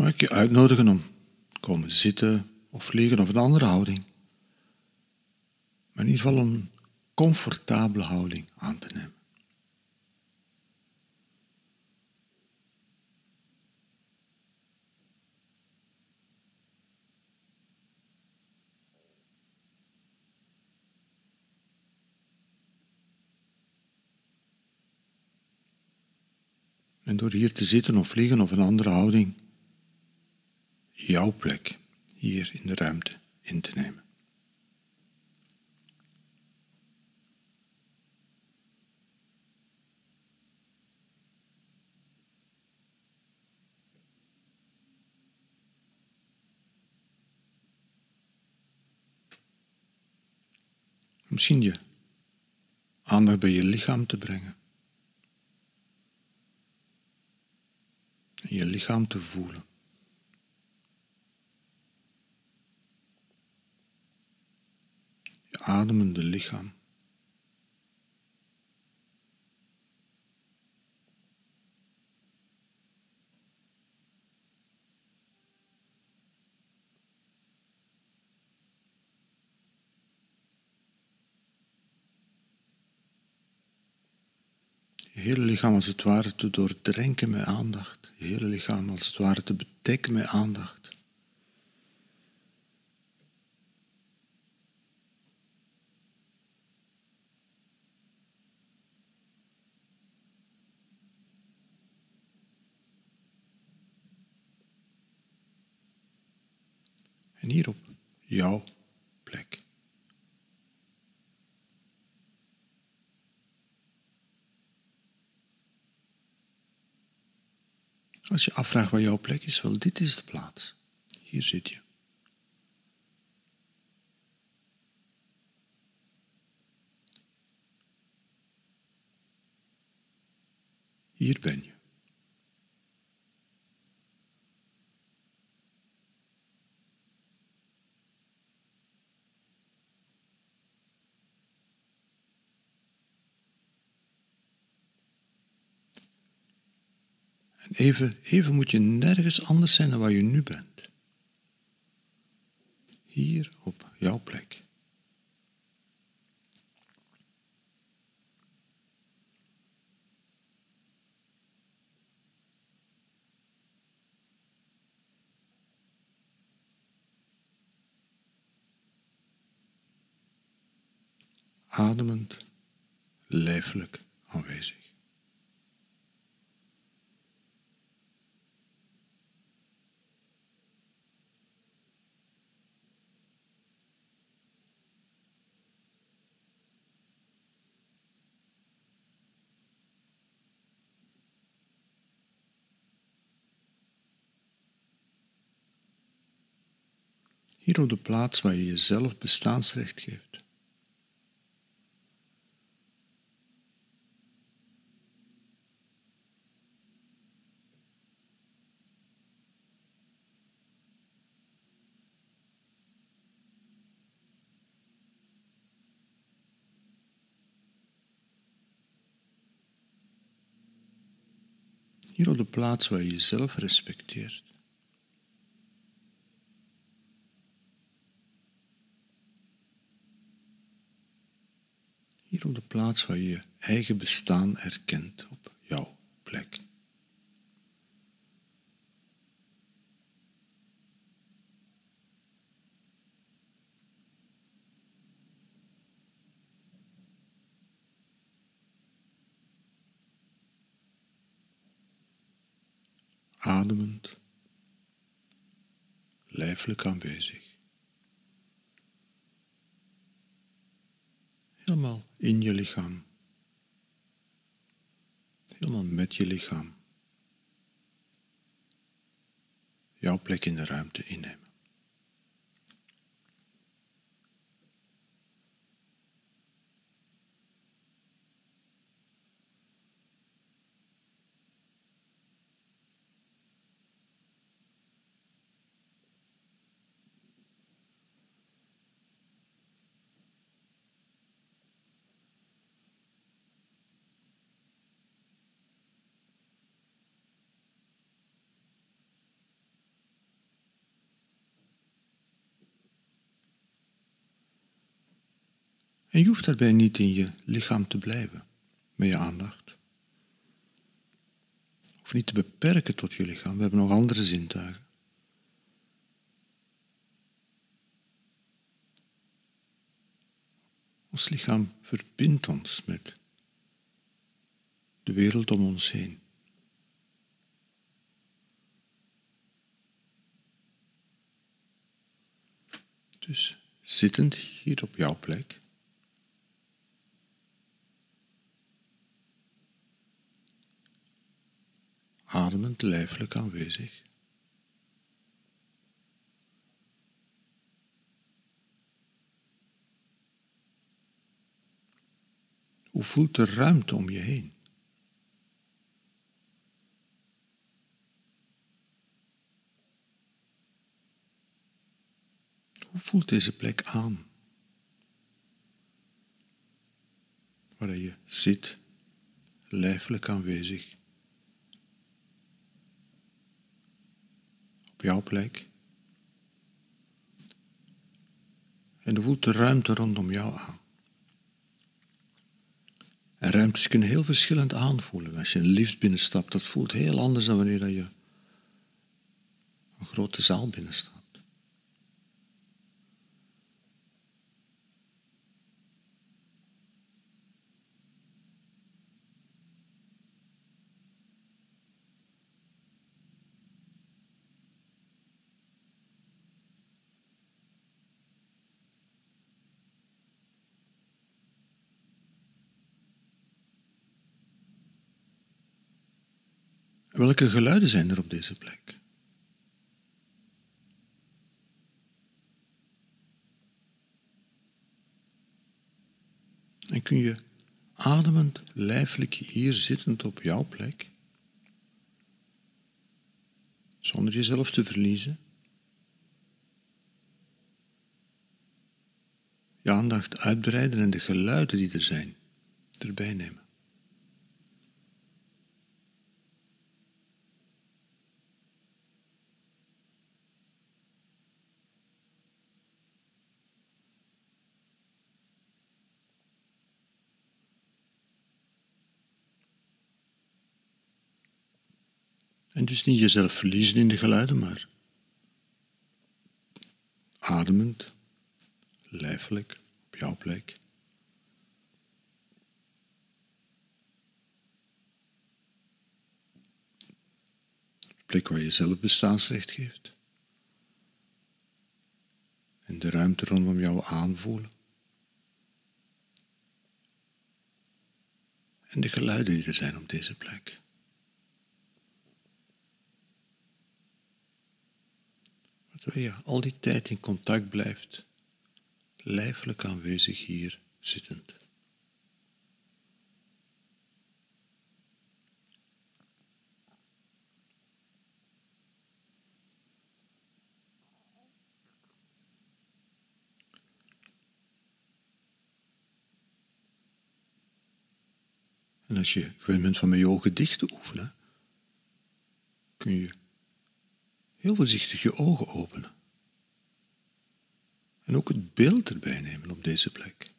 mag ik je uitnodigen om te komen zitten of liggen of een andere houding. Maar in ieder geval een comfortabele houding aan te nemen. En door hier te zitten of liggen of een andere houding, jouw plek hier in de ruimte in te nemen. Misschien je aandacht bij je lichaam te brengen. je lichaam te voelen. Ademende lichaam. je hele lichaam als het ware te doordrenken met aandacht. Je hele lichaam als het ware te bedekken met aandacht. En hier op jouw plek. Als je afvraagt waar jouw plek is, wel, dit is de plaats. Hier zit je. Hier ben je. Even, even moet je nergens anders zijn dan waar je nu bent. Hier op jouw plek. ademend, lijfelijk aanwezig. Hier op de plaats waar je jezelf bestaansrecht geeft. Hier op de plaats waar je jezelf respecteert. Hier de plaats waar je je eigen bestaan erkent op jouw plek. Ademend, lijfelijk aanwezig. Helemaal in je lichaam. Helemaal met je lichaam. Jouw plek in de ruimte innemen. En je hoeft daarbij niet in je lichaam te blijven met je aandacht. Of niet te beperken tot je lichaam. We hebben nog andere zintuigen. Ons lichaam verbindt ons met de wereld om ons heen. Dus zittend hier op jouw plek. Ademend lijfelijk aanwezig. Hoe voelt de ruimte om je heen? Hoe voelt deze plek aan? Waar je zit, lijfelijk aanwezig. Op jouw plek. En voelt de ruimte rondom jou aan? En ruimtes kunnen heel verschillend aanvoelen. Als je een lift binnenstapt, dat voelt heel anders dan wanneer je een grote zaal binnenstapt. Welke geluiden zijn er op deze plek? En kun je ademend, lijfelijk hier zittend op jouw plek, zonder jezelf te verliezen, je aandacht uitbreiden en de geluiden die er zijn erbij nemen. En dus niet jezelf verliezen in de geluiden, maar ademend, lijfelijk, op jouw plek. plek waar je zelf bestaansrecht geeft. En de ruimte rondom jou aanvoelen. En de geluiden die er zijn op deze plek. Terwijl je al die tijd in contact blijft, lijfelijk aanwezig hier zittend. En als je gewend bent van met je ogen dicht te oefenen, kun je heel voorzichtig je ogen openen. En ook het beeld erbij nemen op deze plek.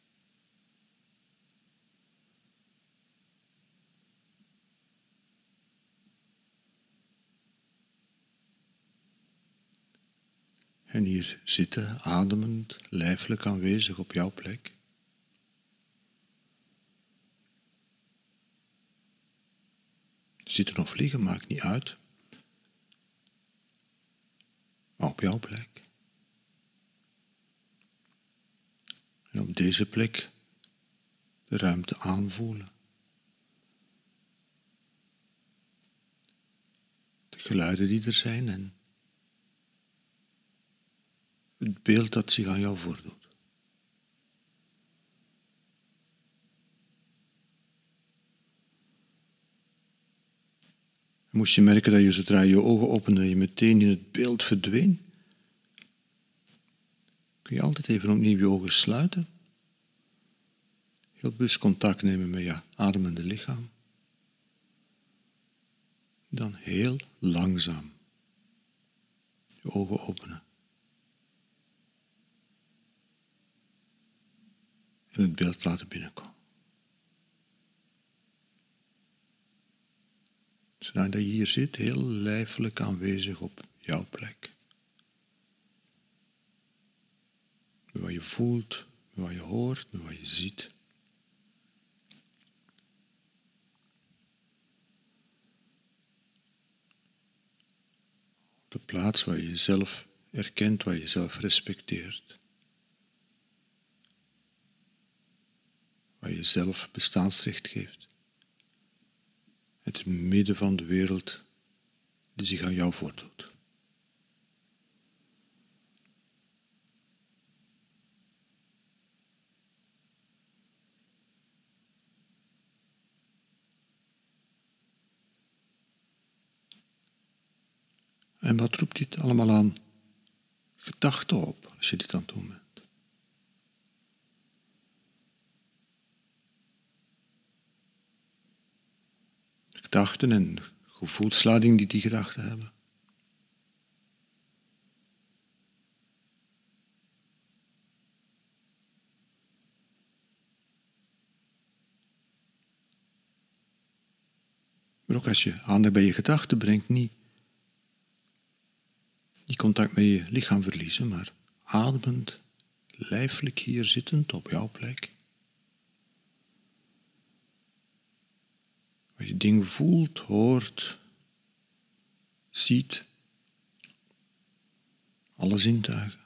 En hier zitten, ademend, lijfelijk aanwezig op jouw plek. Zitten of vliegen maakt niet uit op jouw plek. En op deze plek de ruimte aanvoelen. De geluiden die er zijn en het beeld dat zich aan jou voordoet. Moest je merken dat je zodra je ogen opende, je meteen in het beeld verdween, kun je altijd even opnieuw je ogen sluiten. Heel bewust contact nemen met je ademende lichaam. Dan heel langzaam je ogen openen. en het beeld laten binnenkomen. Zodat je hier zit, heel lijfelijk aanwezig op jouw plek. Wat je voelt, wat je hoort, wat je ziet. de plaats waar je jezelf erkent, waar je jezelf respecteert. Waar je jezelf bestaansrecht geeft. Het midden van de wereld die zich aan jou voordoet. Allemaal aan gedachten op als je dit aan het doen bent? Gedachten en gevoelslading die die gedachten hebben. Maar ook als je aandacht bij je gedachten brengt, niet die contact met je lichaam verliezen, maar ademend, lijfelijk hier zittend op jouw plek. Waar je dingen voelt, hoort, ziet, alle zintuigen.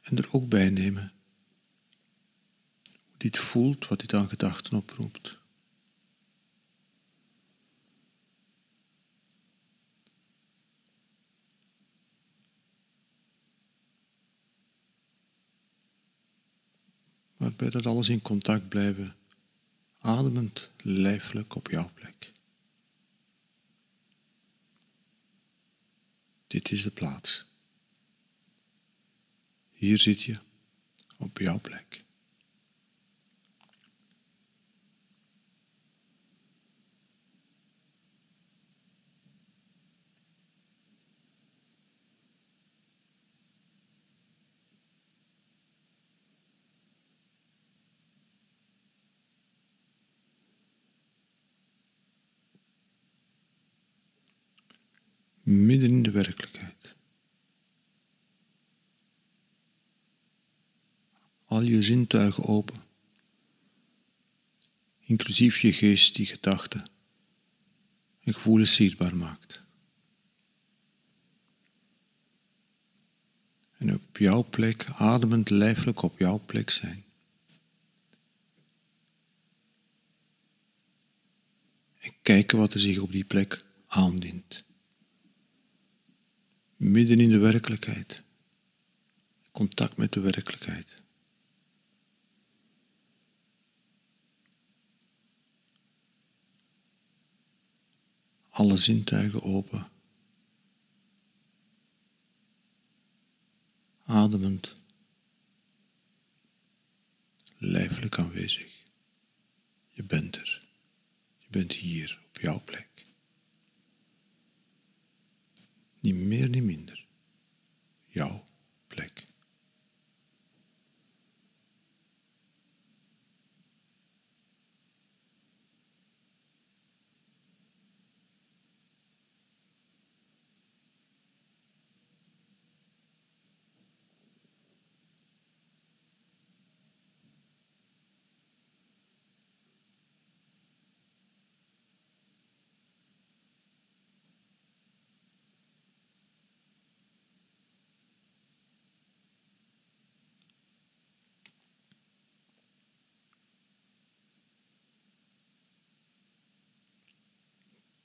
En er ook bij nemen hoe dit voelt, wat dit aan gedachten oproept. Waarbij dat alles in contact blijven, ademend, lijfelijk op jouw plek. Dit is de plaats. Hier zit je op jouw plek. Midden in de werkelijkheid. Al je zintuigen open, inclusief je geest die gedachten en gevoelens zichtbaar maakt. En op jouw plek, ademend lijfelijk op jouw plek zijn. En kijken wat er zich op die plek aandient midden in de werkelijkheid. Contact met de werkelijkheid. Alle zintuigen open. Ademend. Lijfelijk aanwezig. Je bent er. Je bent hier op jouw plek. Niet meer, niet minder.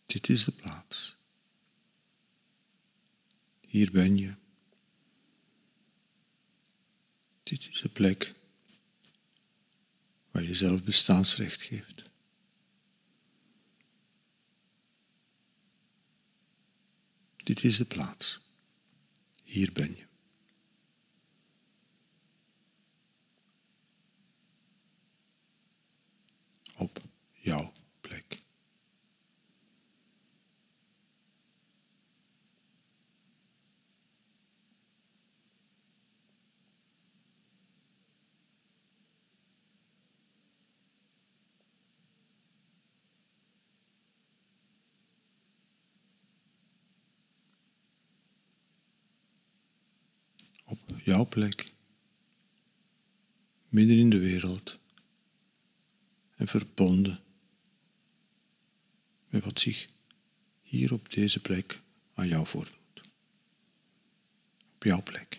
Dit is de plaats. Hier ben je. Dit is de plek waar je zelf bestaansrecht geeft. Dit is de plaats. Hier ben je. Op jouw plek, midden in de wereld en verbonden met wat zich hier op deze plek aan jou voordoet. Op jouw plek.